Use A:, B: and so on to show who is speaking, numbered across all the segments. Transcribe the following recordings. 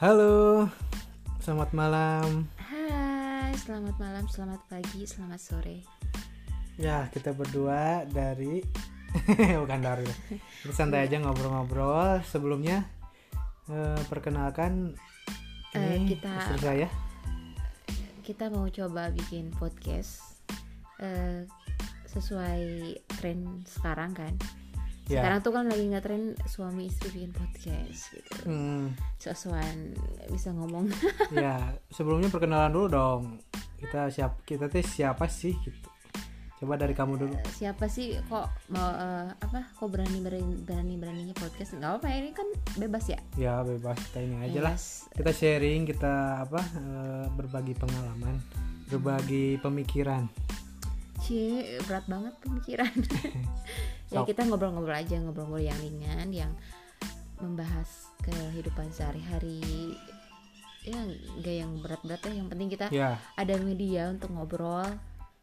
A: Halo, selamat malam.
B: Hai, selamat malam, selamat pagi, selamat sore.
A: Ya, kita berdua dari bukan dari. Kita santai aja ngobrol-ngobrol. Sebelumnya eh, perkenalkan
B: Eh,
A: ini
B: kita-
A: istri saya.
B: Kita mau coba bikin podcast eh, sesuai tren sekarang kan.
A: Ya.
B: Sekarang tuh kan lagi nggak tren suami istri bikin podcast gitu.
A: Hmm,
B: Sesuai bisa ngomong.
A: ya, sebelumnya perkenalan dulu dong. Kita siap kita teh siapa sih gitu. Coba dari kamu dulu.
B: Siapa sih kok mau eh, apa? Kok berani berani berani beraninya podcast? Nggak apa-apa ini kan bebas ya.
A: Ya, bebas kita ini aja lah. Kita sharing, kita apa eh, berbagi pengalaman, berbagi pemikiran.
B: Cie, berat banget pemikiran. ya kita ngobrol-ngobrol aja, ngobrol-ngobrol yang ringan, yang membahas kehidupan sehari-hari. Ya, gak yang berat-berat ya. Yang penting kita
A: Ya,
B: ada media untuk ngobrol,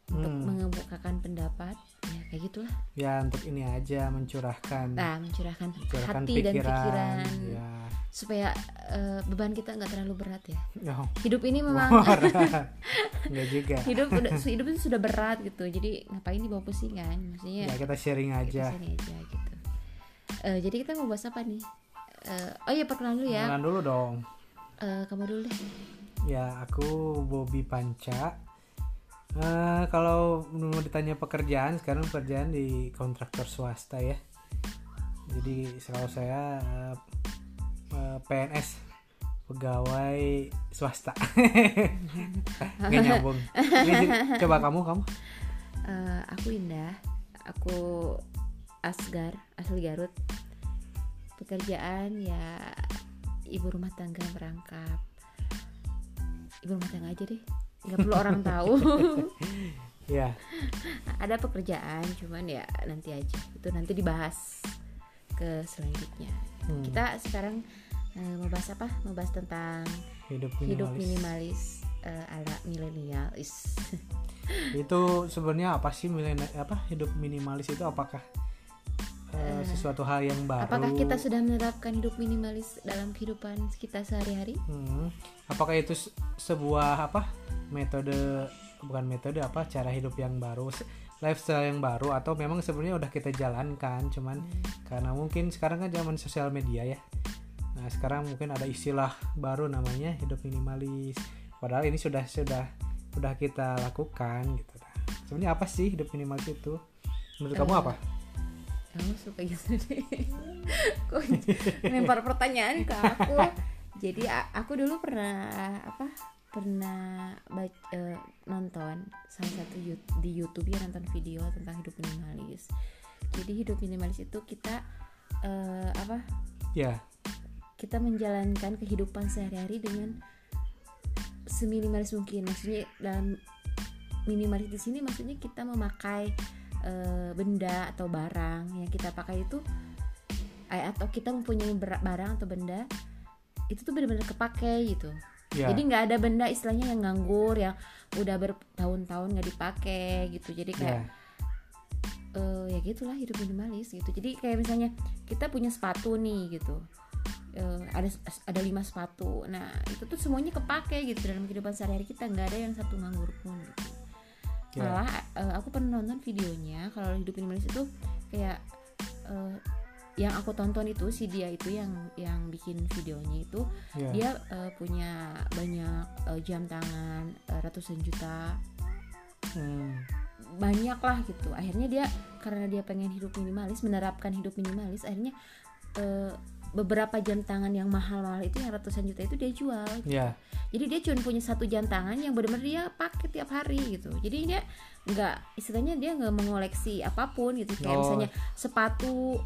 B: untuk
A: Hmm.
B: mengemukakan pendapat. Ya, kayak gitulah.
A: ya untuk ini aja mencurahkan
B: Nah, mencurahkan,
A: mencurahkan
B: hati dan pikiran
A: ya
B: supaya eh, beban kita nggak terlalu berat ya.
A: oh,
B: Hidup ini memang
A: enggak juga
B: hidup udah hidup itu sudah berat gitu. Jadi ngapain dibawa pusing kan? Maksudnya
A: ya kita sharing aja
B: Kita sini aja gitu. Eh, jadi kita mau bahas apa nih? Eh, oh iya perkenalan dulu ya.
A: kenalan dulu dong
B: Eh, kamu dulu deh.
A: ya aku Bobby Panca Eh, kalau mau ditanya pekerjaan sekarang pekerjaan di kontraktor swasta ya jadi selalu saya eh, eh, PNS pegawai swasta nggak nyambung Ini, coba kamu kamu
B: Eh, aku Indah. Aku Asgar, asli Garut. Pekerjaan ya ibu rumah tangga merangkap. Ibu rumah tangga aja deh. Nggak perlu orang tahu.
A: ya
B: Ada pekerjaan, cuman ya nanti aja. Itu nanti dibahas ke selanjutnya.
A: Hmm,
B: Kita sekarang eh, mau bahas apa? Mau bahas tentang
A: hidup
B: hidup
A: minimalis
B: minimalis eh, ala milenial is
A: itu sebenarnya apa sih milenial apa hidup minimalis itu apakah eh, sesuatu hal yang baru.
B: Apakah kita sudah menerapkan hidup minimalis dalam kehidupan kita sehari-hari?
A: Hmm, apakah itu se- sebuah apa? Metode bukan metode apa cara hidup yang baru lifestyle yang baru atau memang sebenarnya udah kita jalankan cuman karena mungkin sekarang kan zaman sosial media ya. Nah sekarang mungkin ada istilah baru namanya hidup minimalis. Padahal ini sudah sudah sudah kita lakukan gitu. Nah, sebenarnya apa sih hidup minimalis itu? Menurut kamu
B: Eh,
A: apa
B: kamu suka gitu deh. Kok lempar pertanyaan ke aku? Jadi aku dulu pernah apa pernah bac- eh, nonton salah satu di YouTube ya nonton video tentang hidup minimalis. Jadi hidup minimalis itu kita eh, apa
A: ya.
B: kita menjalankan kehidupan sehari-hari dengan seminimalis mungkin. Maksudnya dalam minimalis di sini maksudnya kita memakai eh, benda atau barang yang kita pakai itu eh, atau kita mempunyai barang atau benda itu tuh benar-benar kepake gitu.
A: Ya.
B: Jadi nggak ada benda istilahnya yang nganggur yang udah bertahun-tahun nggak dipakai gitu. Jadi
A: ya.
B: kayak eh, ya gitulah hidup minimalis gitu. Jadi kayak misalnya kita punya sepatu nih gitu. Eh, ada ada lima sepatu. Nah itu tuh semuanya kepake gitu dalam kehidupan sehari-hari kita. Nggak ada yang satu nganggur pun gitu
A: ya
B: malah eh, aku pernah nonton videonya kalau hidup minimalis itu kayak eh, yang aku tonton itu si dia itu yang yang bikin videonya itu
A: ya
B: dia eh, punya banyak eh, jam tangan eh, ratusan juta.
A: Hmm,
B: banyak lah gitu. Akhirnya dia karena dia pengen hidup minimalis menerapkan hidup minimalis akhirnya eh, beberapa jam tangan yang mahal-mahal itu yang ratusan juta itu dia jual
A: ya
B: jadi dia cuma punya satu jam tangan yang benar-benar dia pakai tiap hari gitu. Jadi dia nggak istilahnya dia nggak mengoleksi apa pun gitu. Kayak
A: Oh.
B: misalnya sepatu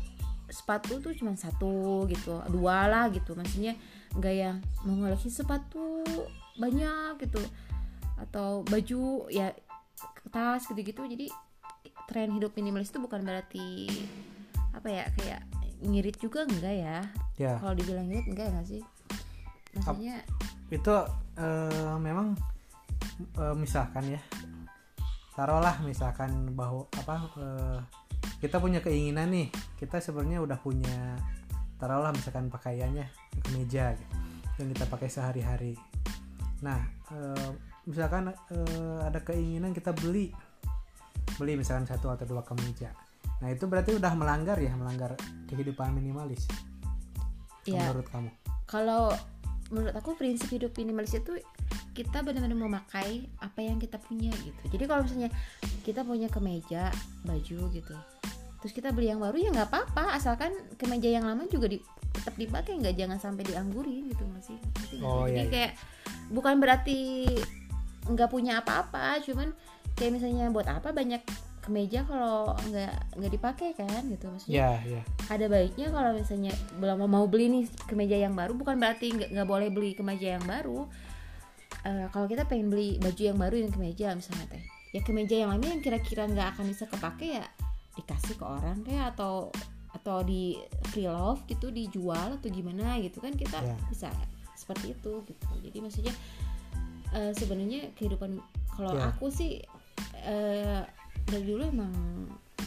B: sepatu tuh cuma satu gitu dua lah gitu. Maksudnya nggak yang mengoleksi sepatu banyak gitu. Atau baju ya tas gitu-gitu. Jadi tren hidup minimalis itu bukan berarti apa ya kayak ngirit juga enggak ya?
A: Ya.
B: Kalau dibilang ngirit enggak ya nggak sih? Maksudnya
A: itu eh, memang eh, misalkan ya taruhlah misalkan bahwa apa eh, kita punya keinginan nih kita sebenarnya udah punya taruhlah misalkan pakaiannya kemeja gitu. yang kita pakai sehari-hari. Nah misalkan ada keinginan kita beli beli misalkan satu atau dua kemeja nah itu berarti udah melanggar ya melanggar kehidupan minimalis
B: ya
A: menurut kamu?
B: Kalau menurut aku prinsip hidup minimalis itu kita benar-benar memakai apa yang kita punya gitu. Jadi kalau misalnya kita punya kemeja baju gitu terus kita beli yang baru ya nggak apa-apa. Asalkan kemeja yang lama juga di, tetap dipakai nggak jangan sampai dianggurin gitu masih
A: Oh,
B: jadi
A: iya, iya.
B: kayak bukan berarti nggak punya apa-apa cuman kayak misalnya buat apa banyak kemeja kalau nggak nggak dipakai kan gitu maksudnya
A: ya ya
B: ada baiknya kalau misalnya belum mau beli nih kemeja yang baru bukan berarti nggak boleh beli kemeja yang baru Eh, kalau kita pengen beli baju yang baru dan kemeja misalnya teh ya kemeja yang lama yang kira-kira nggak akan bisa kepake ya dikasih ke orang kayak atau atau di free love gitu dijual atau gimana gitu kan kita
A: Ya.
B: bisa seperti itu gitu jadi maksudnya eh, sebenarnya kehidupan kalau
A: Ya.
B: aku sih eh, dari dulu emang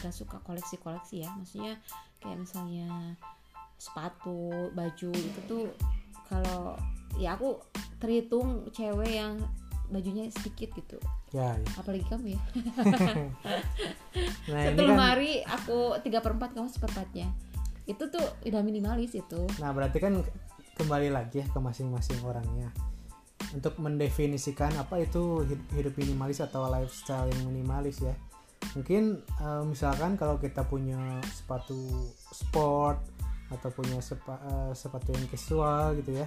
B: gak suka koleksi-koleksi ya. Maksudnya kayak misalnya sepatu baju itu tuh kalau ya aku terhitung cewek yang bajunya sedikit gitu.
A: Ya, ya.
B: apalagi kamu ya.
A: Nah
B: satu
A: kan
B: lemari aku tiga per empat kamu seperempatnya itu tuh udah minimalis itu.
A: Nah berarti kan kembali lagi ya ke masing-masing orangnya. Untuk mendefinisikan apa itu hid- hidup minimalis atau lifestyle yang minimalis ya mungkin eh, misalkan kalau kita punya sepatu sport atau punya sepa- eh, sepatu yang casual gitu ya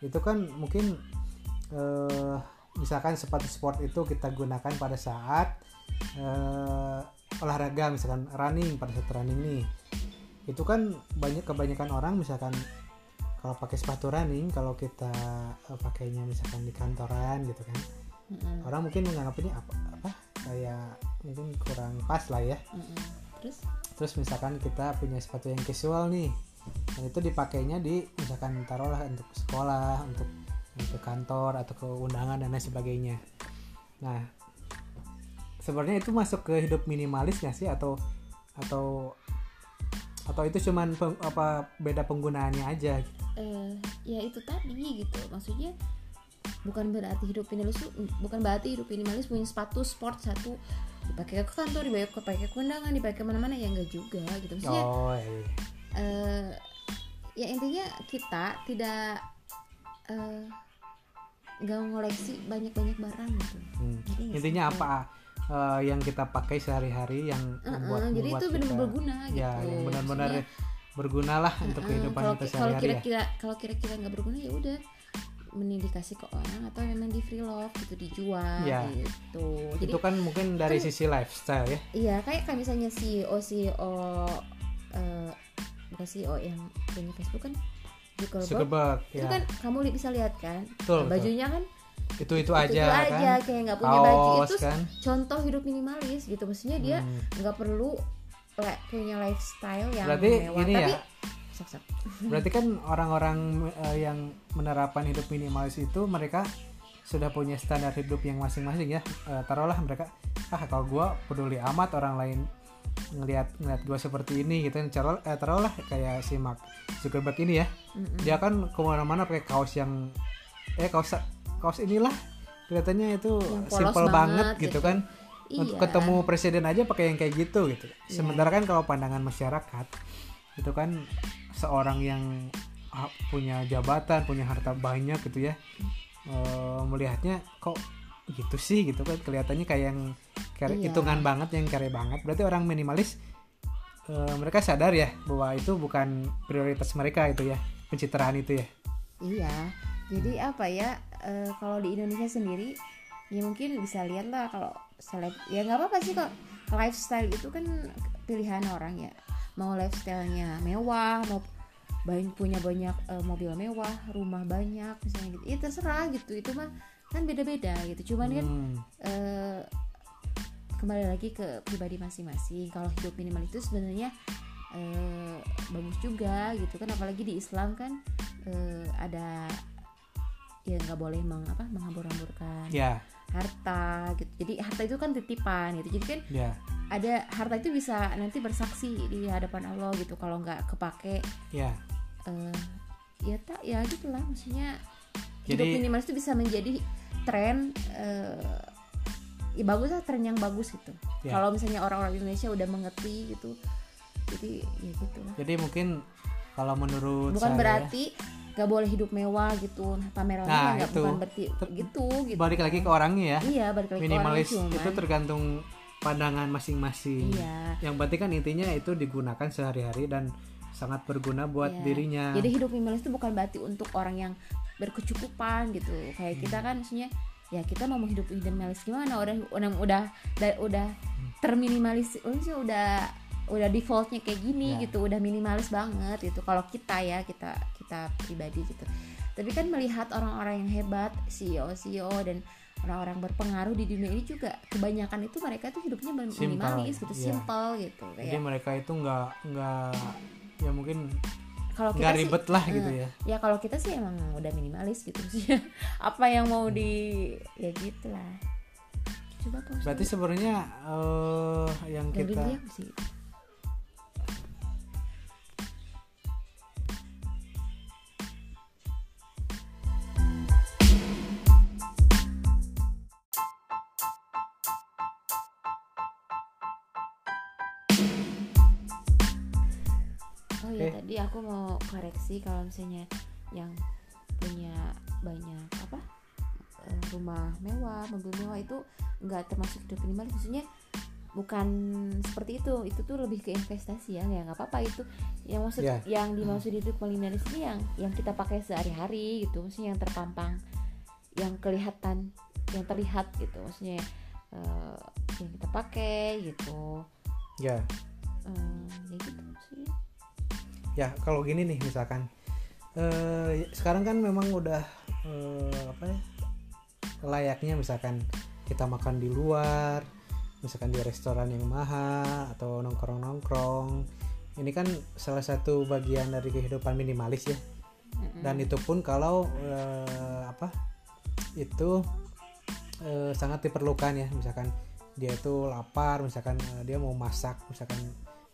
A: itu kan mungkin eh, misalkan sepatu sport itu kita gunakan pada saat eh, olahraga misalkan running pada saat running nih. Itu kan banyak kebanyakan orang misalkan kalau pakai sepatu running kalau kita eh, pakainya misalkan di kantoran gitu kan
B: Mm-mm,
A: orang mungkin menganggap ini apa apa? Kayak mungkin kurang pas lah ya.
B: Mm-mm. terus?
A: Terus misalkan kita punya sepatu yang casual nih dan itu dipakainya di misalkan taruhlah untuk sekolah untuk untuk kantor atau ke undangan dan lain sebagainya. Nah sebenarnya itu masuk ke hidup minimalis nggak sih? Atau atau atau itu cuman peng- apa beda penggunaannya aja?
B: Eh ya itu tadi gitu. Maksudnya bukan berarti hidup minimalis bukan berarti hidup minimalis punya sepatu sport satu dipakai ke kantor dipakai ke undangan dipakai ke mana-mana ya enggak juga gitu maksudnya
A: oh iya.
B: eh ya intinya kita tidak eh nggak ngoleksi banyak-banyak barang gitu
A: Hmm. Intinya apa eh, yang kita pakai sehari-hari yang membuat
B: jadi
A: membuat
B: itu benar-benar berguna gitu
A: ya yang benar-benar
B: Maksudnya,
A: berguna lah untuk
B: eh,
A: kehidupan
B: kalau
A: kita
B: kalau
A: sehari-hari ya.
B: kira-kira kalau kira-kira nggak berguna ya udah mending dikasih ke orang atau memang di free love gitu dijual
A: Ya.
B: gitu. Jadi
A: itu kan mungkin dari
B: kan-
A: sisi lifestyle ya.
B: Iya, kayak kayak misalnya CEO CEO eh bukan CEO yang punya Facebook kan Zuckerberg.
A: Zuckerberg
B: Itu
A: ya
B: kan kamu li- bisa lihat kan?
A: Betul, betul.
B: bajunya kan
A: itu itu
B: itu
A: aja
B: itu
A: kan.
B: aja kayak nggak punya baju. Itu
A: kan.
B: contoh hidup minimalis gitu. Maksudnya dia
A: Hmm.
B: nggak perlu le- punya lifestyle yang
A: berarti
B: mewah.
A: ini
B: tapi
A: ya
B: sok, sok.
A: berarti kan orang-orang eh, yang menerapkan hidup minimalis itu mereka sudah punya standar hidup yang masing-masing ya Eh, taruhlah mereka ah kalau gua peduli amat orang lain ngelihat ngelihat gua seperti ini gitu kan taruh eh, taruhlah kayak si Mark Zuckerberg ini ya dia kan ke mana-mana pakai kaos yang eh kaos kaos inilah kelihatannya itu simple banget,
B: banget
A: gitu
B: gitu.
A: kan untuk
B: Iya.
A: ketemu presiden aja pakai yang kayak gitu gitu
B: Iya.
A: sementara kan kalau pandangan masyarakat itu kan seorang yang punya jabatan punya harta banyak gitu ya eh, melihatnya kok gitu sih gitu kan kelihatannya kayak yang kere-
B: Iya.
A: hitungan banget yang kere banget berarti orang minimalis eh, mereka sadar ya bahwa itu bukan prioritas mereka itu ya pencitraan itu ya
B: Iya, jadi apa ya? eh, kalau di Indonesia sendiri, ya mungkin bisa lihat lah kalau seleb, ya nggak apa-apa sih kok. Lifestyle itu kan pilihan orang ya. Mau lifestylenya mewah, mau banyak punya banyak eh, mobil mewah, rumah banyak, misalnya gitu. Ya terserah gitu. Itu mah kan beda-beda gitu. Cuman kan
A: Hmm,
B: eh, kembali lagi ke pribadi masing-masing kalau hidup minimal itu sebenarnya eh, bagus juga gitu kan apalagi di Islam kan eh, ada ya nggak boleh meng, apa menghambur-hamburkan
A: ya.
B: harta gitu. Jadi harta itu kan titipan gitu. Jadi kan
A: ya.
B: ada harta itu bisa nanti bersaksi di hadapan Allah gitu. Kalau nggak kepake
A: ya.
B: eh, ya tak ya gitu lah maksudnya hidup
A: Jadi-
B: minimalis itu bisa menjadi tren eh, ya bagus lah tren yang bagus gitu.
A: Ya.
B: kalau misalnya orang-orang Indonesia udah mengerti gitu jadi ya gitu. Lah
A: jadi mungkin kalau menurut
B: bukan
A: saya,
B: berarti gak boleh hidup mewah gitu. Pamerannya
A: Nah,
B: nggak bukan berarti gitu gitu.
A: balik lagi ke orangnya ya.
B: Iya balik lagi ke
A: minimalis
B: orangnya, cuman.
A: itu tergantung pandangan masing-masing.
B: Iya.
A: Yang penting kan intinya itu digunakan sehari-hari dan sangat berguna buat
B: Iya.
A: dirinya.
B: Jadi hidup minimalis itu bukan berarti untuk orang yang berkecukupan gitu. Kayak kita
A: Hmm.
B: kan maksudnya ya kita mau hidup minimalis gimana? Udah udah udah udah, udah terminimalis maksudnya udah udah defaultnya kayak gini
A: Ya.
B: gitu udah minimalis banget gitu. Kalau kita ya kita kita pribadi gitu. Tapi kan melihat orang-orang yang hebat CEO CEO dan orang-orang berpengaruh di dunia ini juga kebanyakan itu mereka tuh hidupnya minimalis gitu
A: iya.
B: simple gitu
A: jadi
B: kayak
A: mereka itu nggak nggak ya mungkin
B: kalau kita
A: nggak
B: sih
A: ribet lah
B: eh,
A: gitu ya.
B: ya kalau kita sih emang udah minimalis gitu sih. Apa yang mau di ya gitulah. Coba
A: berarti sebenarnya eh yang
B: dengerin
A: kita
B: sih Tadi aku mau koreksi kalau misalnya yang punya banyak apa eh, rumah mewah, mobil mewah itu nggak termasuk hidup minimalis maksudnya bukan seperti itu. Itu tuh lebih ke investasi ya. Ya nggak apa-apa itu. Yang maksud
A: Ya.
B: yang dimaksud hidup minimalis ini yang yang kita pakai sehari-hari gitu. Maksudnya yang terpampang yang kelihatan yang terlihat gitu. Maksudnya eh, yang kita pakai gitu.
A: Ya.
B: Eh, ya gitu sih
A: ya kalau gini nih misalkan. Eh sekarang kan memang udah eh, apa ya layaknya misalkan kita makan di luar misalkan di restoran yang mahal atau nongkrong nongkrong ini kan salah satu bagian dari kehidupan minimalis ya. Dan itu pun kalau eh, apa itu eh, sangat diperlukan ya. Misalkan dia itu lapar misalkan eh, dia mau masak misalkan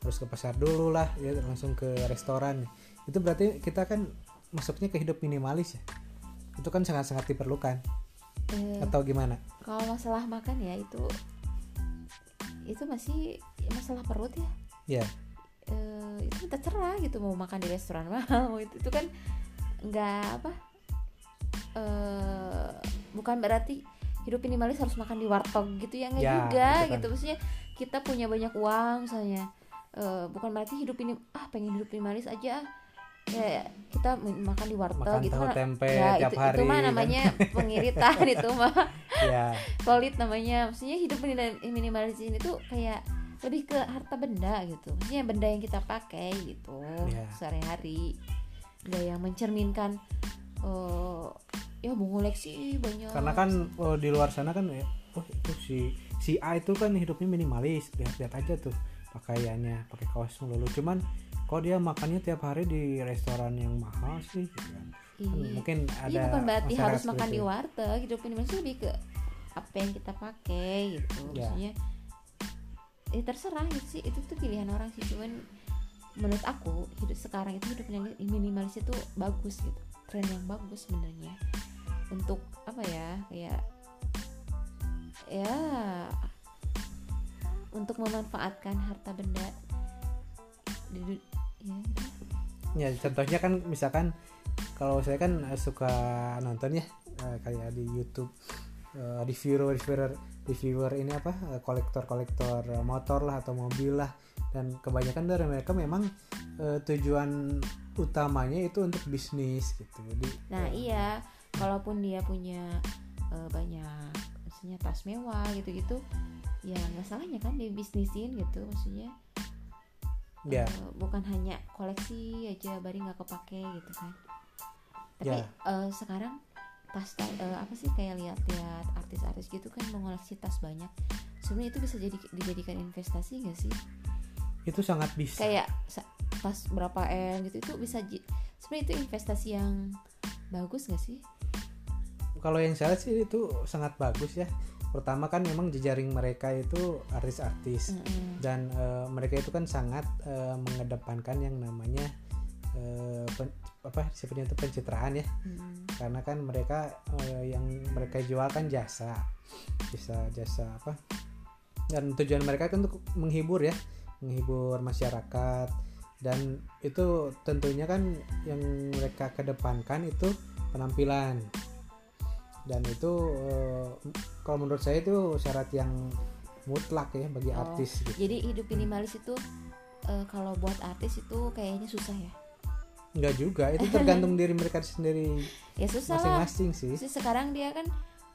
A: harus ke pasar dulu lah ya langsung ke restoran. Itu berarti kita kan masuknya ke hidup minimalis ya? Itu kan sangat-sangat diperlukan.
B: Eh,
A: atau gimana?
B: Kalau masalah makan ya itu itu masih masalah perut ya.
A: Ya
B: Eh, itu terserah gitu mau makan di restoran mahal mau. Itu, itu kan nggak apa eh bukan berarti hidup minimalis harus makan di warteg gitu ya nggak
A: Ya,
B: juga
A: gitu kan.
B: gitu. Maksudnya kita punya banyak uang misalnya Eh, bukan berarti hidup ini ah pengen hidup minimalis aja ah. ya kita makan di warteg
A: makan
B: gitu
A: tahu
B: kan
A: tempe
B: ya
A: tiap
B: itu,
A: hari
B: itu mah
A: kan.
B: namanya pengiritan itu mah.
A: Ya
B: solid namanya. Maksudnya hidup mini- minimalis ini tuh kayak lebih ke harta benda gitu. Maksudnya benda yang kita pakai gitu
A: Iya.
B: sehari-hari. Nggak yang mencerminkan eh ya mau ngoleksi banyak.
A: Karena kan oh, di luar sana kan ya oh itu si si A itu kan hidupnya minimalis. Lihat-lihat aja tuh pakaiannya pakai kaos melulu cuman kok dia makannya tiap hari di restoran yang mahal sih gitu kan.
B: Iya.
A: mungkin ada
B: Iya bukan berarti harus makan di warteg. Hidup minimalis itu lebih ke apa yang kita pakai gitu.
A: Ya.
B: maksudnya ya terserah gitu sih. Itu tuh pilihan orang sih. Cuman menurut aku hidup sekarang itu hidup minimalis- minimalis itu bagus gitu. Tren yang bagus sebenarnya. Untuk apa ya kayak ya untuk memanfaatkan harta benda ya udah.
A: ya contohnya kan misalkan kalau saya kan eh, suka nonton ya eh, kayak di YouTube eh, reviewer reviewer reviewer ini apa kolektor kolektor motor lah atau mobil lah dan kebanyakan dari mereka memang eh, tujuan utamanya itu untuk bisnis gitu jadi
B: Nah iya, kalaupun dia punya eh, banyak, maksudnya tas mewah gitu-gitu, ya nggak salahnya kan dia bisnisin gitu, maksudnya
A: ya
B: eh, bukan hanya koleksi aja, bari nggak kepake gitu kan. Tapi
A: Ya.
B: eh, sekarang tas ta- eh, apa sih kayak lihat-lihat artis-artis gitu kan mengoleksi tas banyak, sebenarnya itu bisa jadi dijadikan investasi nggak sih?
A: itu sangat bisa
B: Kayak tas berapa m gitu itu bisa sebenarnya itu investasi yang bagus nggak sih?
A: Kalau yang saya lihat sih itu sangat bagus ya. Pertama kan memang jejaring mereka itu artis-artis.
B: Mm-mm.
A: dan eh, mereka itu kan sangat eh, mengedepankan yang namanya eh, pen- apa disebutnya itu pencitraan ya.
B: Hmm.
A: karena kan mereka eh, yang mereka jual kan jasa. Jasa jasa apa? Dan tujuan mereka kan untuk menghibur ya. Menghibur masyarakat. Dan itu tentunya kan yang mereka kedepankan itu penampilan dan itu eh, kalau menurut saya itu syarat yang mutlak ya bagi
B: Oh,
A: artis gitu.
B: Jadi hidup minimalis itu eh, kalau buat artis itu kayaknya susah ya.
A: Enggak juga, itu tergantung diri mereka sendiri
B: Ya susah lah.
A: masing-masing sih.
B: Terus sekarang dia kan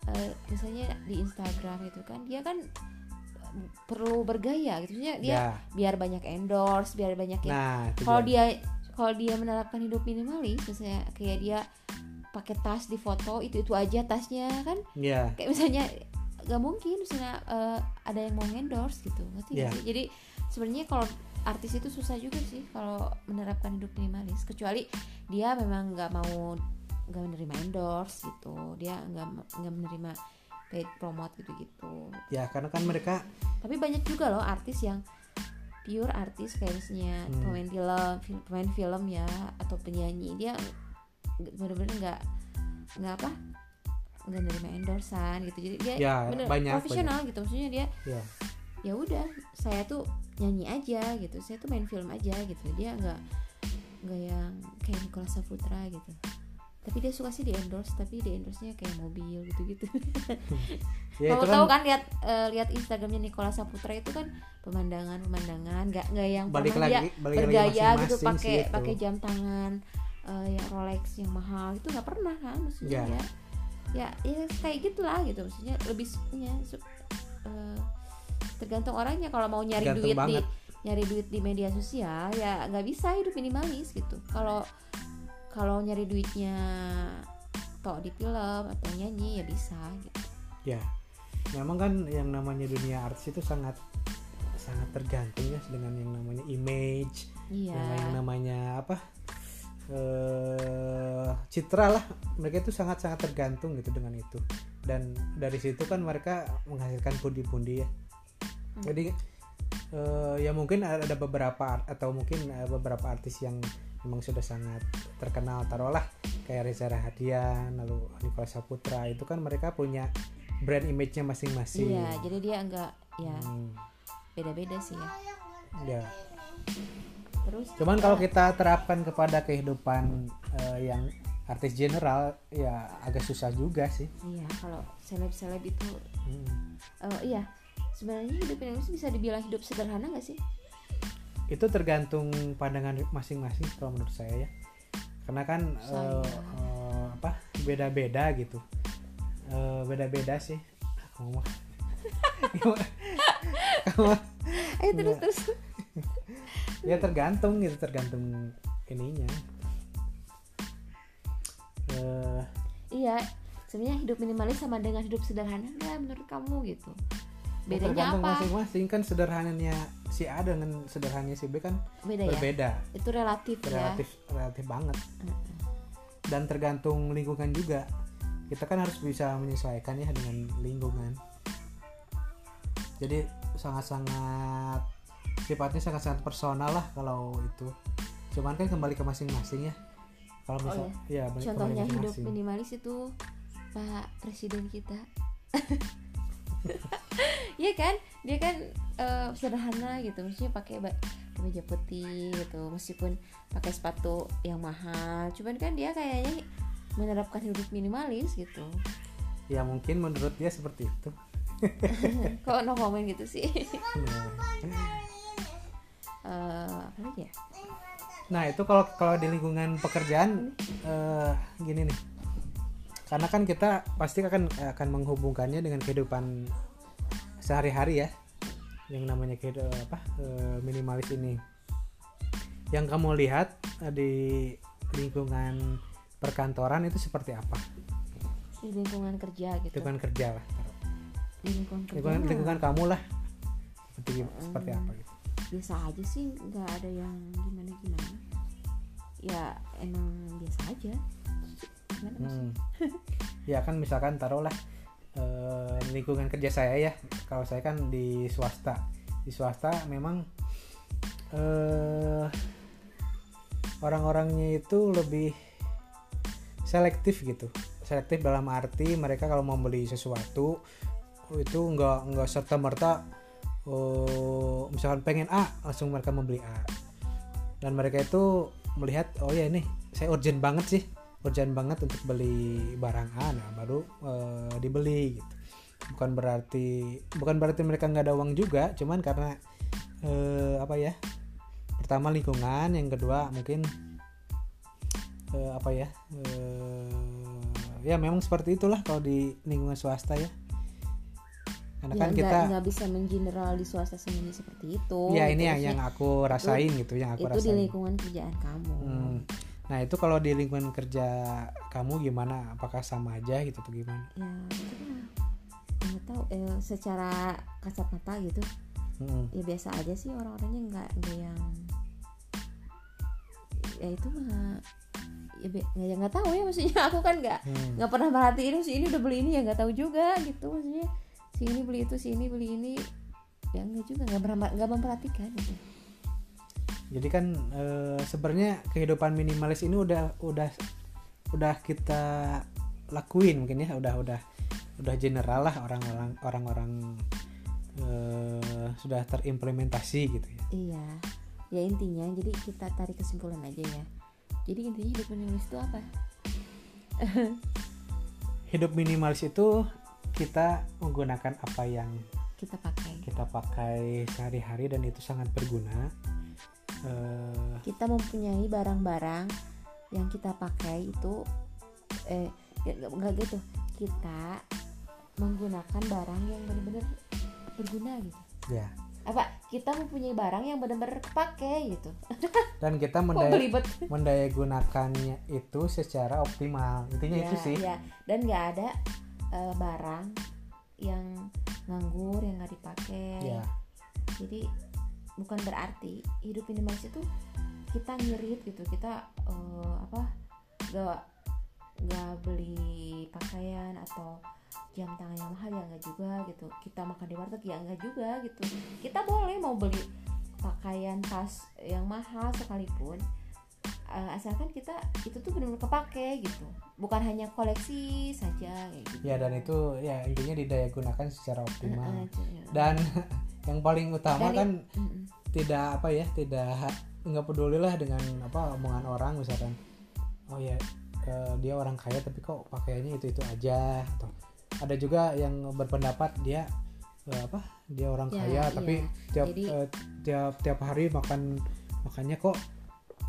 B: eh, misalnya di Instagram itu kan dia kan perlu bergaya gitu. Dia
A: Ya.
B: biar banyak endorse, biar banyak yang
A: Nah,
B: kalau
A: dia.
B: dia kalau dia menerapkan hidup minimalis misalnya kayak dia pakai tas di foto itu itu aja tasnya kan
A: ya,
B: kayak misalnya gak mungkin misalnya eh, ada yang mau endorse gitu ngerti
A: Iya.
B: sih? jadi sebenarnya kalau artis itu susah juga sih kalau menerapkan hidup minimalis kecuali dia memang nggak mau nggak menerima endorse gitu dia nggak nggak menerima paid promote gitu gitu
A: ya karena kan mereka
B: tapi banyak juga loh artis yang pure artis kayak misalnya
A: Hmm.
B: pemain film fil- pemain film ya atau penyanyi dia bener-bener nggak nggak apa nggak nerima endorsan gitu. Jadi dia
A: Ya,
B: bener
A: banyak,
B: profesional gitu. Maksudnya dia
A: ya.
B: ya udah saya tuh nyanyi aja gitu. Saya tuh main film aja gitu. Dia nggak nggak yang kayak Nicola Saputra gitu. Tapi dia suka sih di endorse tapi di endorse nya kayak mobil gitu gitu
A: ya
B: kamu
A: itu
B: tahu
A: kan
B: kan lihat eh, lihat Instagramnya Nicola Saputra itu kan pemandangan pemandangan nggak nggak yang
A: balik lagi
B: dia
A: balik lagi
B: bergaya gitu
A: masing-masing sih
B: pakai
A: itu.
B: pakai jam tangan eh, yang Rolex yang mahal itu nggak pernah kan maksudnya
A: Ya.
B: ya. Ya ya kayak gitulah gitu maksudnya lebih ya, eh, tergantung orangnya. Kalau mau nyari
A: Tergantung
B: duit
A: banget.
B: di nyari duit di media sosial ya nggak bisa hidup minimalis gitu. Kalau kalau nyari duitnya toh di film atau nyanyi ya bisa gitu.
A: Ya. Memang kan yang namanya dunia artis itu sangat sangat tergantung ya dengan yang namanya image
B: iya.
A: yang namanya apa eh citra lah. Mereka itu sangat sangat tergantung gitu dengan itu. Dan dari situ kan mereka menghasilkan pundi-pundi ya.
B: Hmm.
A: jadi eh, ya mungkin ada beberapa atau mungkin eh, beberapa artis yang memang sudah sangat terkenal taruhlah kayak Reza Rahadian lalu Nicola Saputra itu kan mereka punya brand image-nya masing-masing.
B: Iya jadi dia enggak ya
A: Hmm,
B: beda-beda sih ya.
A: Ya
B: terus
A: Cuman kalau kita terapkan kepada kehidupan eh, yang artis general ya agak susah juga sih.
B: iya kalau seleb-seleb itu
A: Hmm.
B: eh, iya sebenarnya hidup Indonesia bisa dibilang hidup sederhana nggak sih
A: Itu tergantung pandangan masing-masing kalau menurut saya ya. Karena kan
B: Saya.
A: eh, apa beda-beda gitu. Eh, beda-beda sih. Kamu
B: eh terus terus
A: ya tergantung gitu tergantung ininya. Eh,
B: iya sebenarnya hidup minimalis sama dengan hidup sederhana nggak menurut kamu gitu.
A: Ya
B: bedanya
A: tergantung
B: apa?
A: masing-masing. Kan sederhananya si A dengan sederhananya si B kan
B: beda ya?
A: berbeda.
B: itu relatif,
A: relatif relatif banget.
B: Ya
A: dan tergantung lingkungan juga. Kita kan harus bisa menyesuaikan ya dengan lingkungan. Jadi sangat-sangat sifatnya sangat-sangat personal lah kalau itu. Cuman kan kembali ke masing-masing ya. Kalau
B: Oh,
A: misal ya balik-
B: contohnya
A: kembali
B: hidup
A: masing-masing.
B: minimalis itu Pak Presiden kita. Iya kan? Dia kan eh, sederhana gitu. Maksudnya pakai kemeja putih gitu. Meskipun pakai sepatu yang mahal. Cuman kan dia kayaknya menerapkan hidup minimalis gitu.
A: Ya mungkin menurut dia seperti itu.
B: Kok no comment gitu sih Apa lagi ya?
A: Nah itu kalau kalau di lingkungan pekerjaan eh, gini nih, karena kan kita pasti akan akan menghubungkannya dengan kehidupan sehari-hari ya, yang namanya kehidupan apa eh, minimalis ini. Yang kamu lihat di lingkungan perkantoran itu seperti apa?
B: di lingkungan kerja gitu.
A: Lingkungan kerja lah,
B: di lingkungan kerja.
A: Lingkungan lingkungan kamu lah, seperti seperti apa gitu?
B: Biasa aja sih nggak ada yang gimana gimana. Ya emang biasa aja. Gimana?
A: Hmm. ya kan misalkan taruhlah eh, lingkungan kerja saya ya. Kalau saya kan di swasta. Di swasta memang eh orang-orangnya itu lebih selektif gitu. Selektif dalam arti mereka kalau mau beli sesuatu itu nggak nggak serta merta oh, misalkan pengen A langsung mereka membeli A. Dan mereka itu melihat oh ya ini saya urgent banget sih urgent banget untuk beli barang A. Nah baru eh, dibeli gitu. Bukan berarti bukan berarti mereka nggak ada uang juga cuman karena eh, apa ya pertama lingkungan yang kedua mungkin eh, apa ya eh, ya memang seperti itulah kalau di lingkungan swasta ya karena
B: ya
A: kan kita
B: nggak bisa mengeneral di swasta semuanya seperti itu
A: ya ini
B: gitu.
A: yang yang aku rasain gitu yang aku
B: itu di
A: rasain
B: lingkungan kerjaan kamu
A: Hmm. nah itu kalau di lingkungan kerja kamu gimana apakah sama aja gitu atau gimana
B: ya itu nggak tahu eh, secara kasat mata gitu
A: Hmm.
B: ya biasa aja sih orang-orangnya nggak nggak yang ya itu mah ya be- nggak ya nggak tahu ya maksudnya aku kan nggak
A: Hmm.
B: nggak pernah perhatiin si ini udah beli ini ya nggak tahu juga gitu maksudnya si ini beli itu si ini beli ini. Ya nggak juga nggak nggak memperhatikan gitu.
A: Jadi kan eh, sebenarnya kehidupan minimalis ini udah udah udah kita lakuin mungkin ya udah udah udah general lah orang-orang orang-orang eh, sudah terimplementasi gitu ya.
B: Iya. Ya intinya jadi kita tarik kesimpulan aja ya. Jadi intinya hidup minimalis itu apa?
A: Hidup minimalis itu kita menggunakan apa yang
B: kita pakai.
A: kita pakai sehari-hari dan itu sangat berguna. Eh,
B: kita mempunyai barang-barang yang kita pakai itu eh ya, nggak gitu. Kita menggunakan barang yang benar-benar berguna gitu.
A: Ya.
B: Apa? Kita mempunyai barang yang benar-benar kepake gitu.
A: Dan kita mendaya, mendaya gunakannya itu secara optimal. Intinya
B: ya,
A: itu sih.
B: ya. dan nggak ada eh, barang yang nganggur yang nggak dipakai.
A: Ya
B: jadi bukan berarti hidup minimalis itu kita ngirit gitu kita eh, apa gak gak beli pakaian atau jam tangan yang mahal ya nggak juga gitu. Kita makan di warteg ya nggak juga gitu. Kita boleh mau beli pakaian tas yang mahal sekalipun eh, asalkan kita itu tuh benar-benar kepake gitu bukan hanya koleksi saja kayak gitu
A: ya dan itu ya intinya didaya gunakan secara optimal
B: Heeh, cuy.
A: dan yang paling utama
B: Dan
A: kan
B: Mm-mm.
A: tidak apa ya tidak nggak peduli lah dengan apa omongan orang misalkan oh ya eh, dia orang kaya tapi kok pakaiannya itu itu aja atau ada juga yang berpendapat dia eh, apa dia orang
B: Ya,
A: kaya
B: iya.
A: tapi tiap
B: Jadi-
A: eh, tiap tiap hari makan makannya kok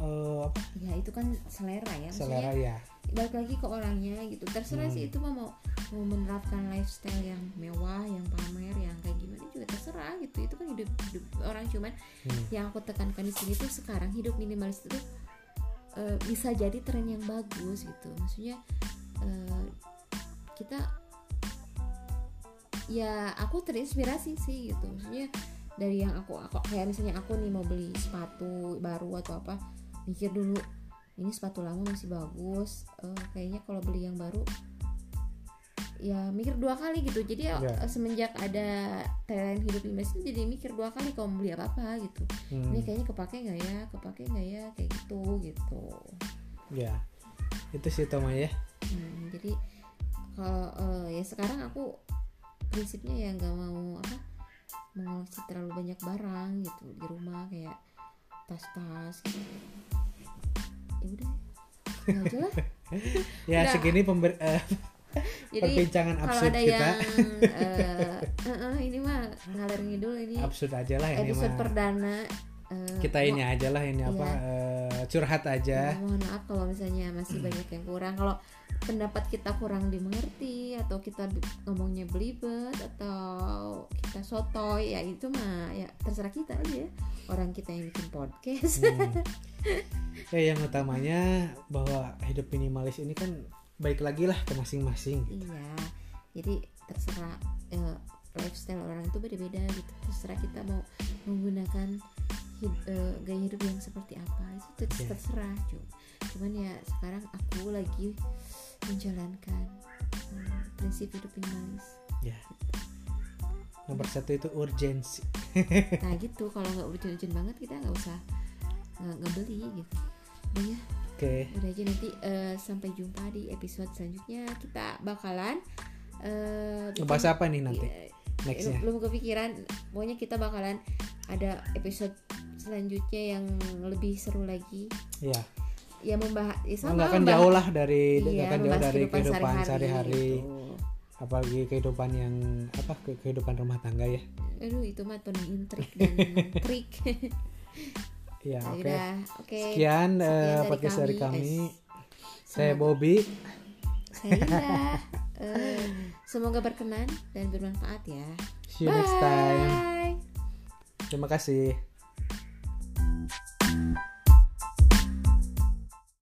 A: eh, apa?
B: Ya itu kan selera ya maksudnya
A: selera ya
B: balik lagi ke orangnya gitu. Terserah
A: Hmm.
B: sih itu mau mau menerapkan lifestyle yang mewah yang pamer yang kayak gimana juga terserah gitu. Itu kan hidup, hidup orang cuman
A: Hmm.
B: yang aku tekankan di sini tuh sekarang hidup minimalis itu eh, bisa jadi tren yang bagus gitu. Maksudnya eh, kita ya aku terinspirasi sih gitu. Maksudnya dari yang aku, aku kayak misalnya aku nih mau beli sepatu baru atau apa mikir dulu ini sepatu lama masih bagus eh, kayaknya kalau beli yang baru ya mikir dua kali gitu jadi ya,
A: Ya.
B: semenjak ada tren hidup minimalis itu jadi mikir dua kali kalau mau beli apa apa gitu
A: Hmm.
B: ini kayaknya kepake nggak ya kepake nggak ya kayak gitu gitu
A: ya itu sih Toma ya
B: Hmm, jadi kalau eh, ya sekarang aku prinsipnya ya nggak mau apa mengoleksi terlalu banyak barang gitu di rumah kayak tas-tas gitu ya udah ya aja lah
A: ya
B: Udah.
A: segini pember eh,
B: jadi
A: perbincangan
B: kalau
A: absurd
B: ada
A: kita
B: yang eh, eh, eh, ini mah ngalir ngidul ini
A: absurd aja lah ini
B: episode
A: mah
B: perdana eh,
A: kita ini aja lah ini apa
B: Iya.
A: eh, curhat aja
B: Ya, mohon maaf kalau misalnya masih banyak yang kurang. Kalau pendapat kita kurang dimengerti atau kita ngomongnya belibet atau kita sotoy ya itu mah ya terserah kita aja. Orang kita yang bikin podcast.
A: Hmm. ya yang utamanya bahwa hidup minimalis ini kan baik lagi lah ke masing-masing gitu.
B: iya. Jadi terserah eh, lifestyle orang itu beda-beda gitu. Terserah kita mau menggunakan hid- eh, gaya hidup yang seperti apa itu
A: Iya.
B: terserah cuy. Cuman ya sekarang aku lagi menjalankan eh, prinsip hidup minimalis.
A: ya. Nomor satu itu urgensi.
B: Nah gitu. Kalau nggak urgent-urgent banget kita nggak usah nggak beli gitu. Udah ya,
A: oke.
B: Udah aja nanti eh, sampai jumpa di episode selanjutnya. Kita bakalan eh bikin-
A: ngebahas apa nih nanti?
B: Iya,
A: nextnya.
B: belum kepikiran? Pokoknya kita bakalan ada episode selanjutnya yang lebih seru lagi.
A: Ya
B: ya membahas ya sama
A: nggak akan jauh lah dari
B: iya,
A: akan jauh dari kehidupan
B: sehari-hari
A: sehari-hari.
B: gitu.
A: apalagi kehidupan yang apa ke- kehidupan rumah tangga ya.
B: Aduh itu mah Tony intrik dan trik.
A: Ya oke.
B: Oke.
A: Sekian, eh, podcast dari
B: kami.
A: kami. saya Bobby.
B: Saya Eh, semoga berkenan dan bermanfaat ya.
A: See you next time. Terima kasih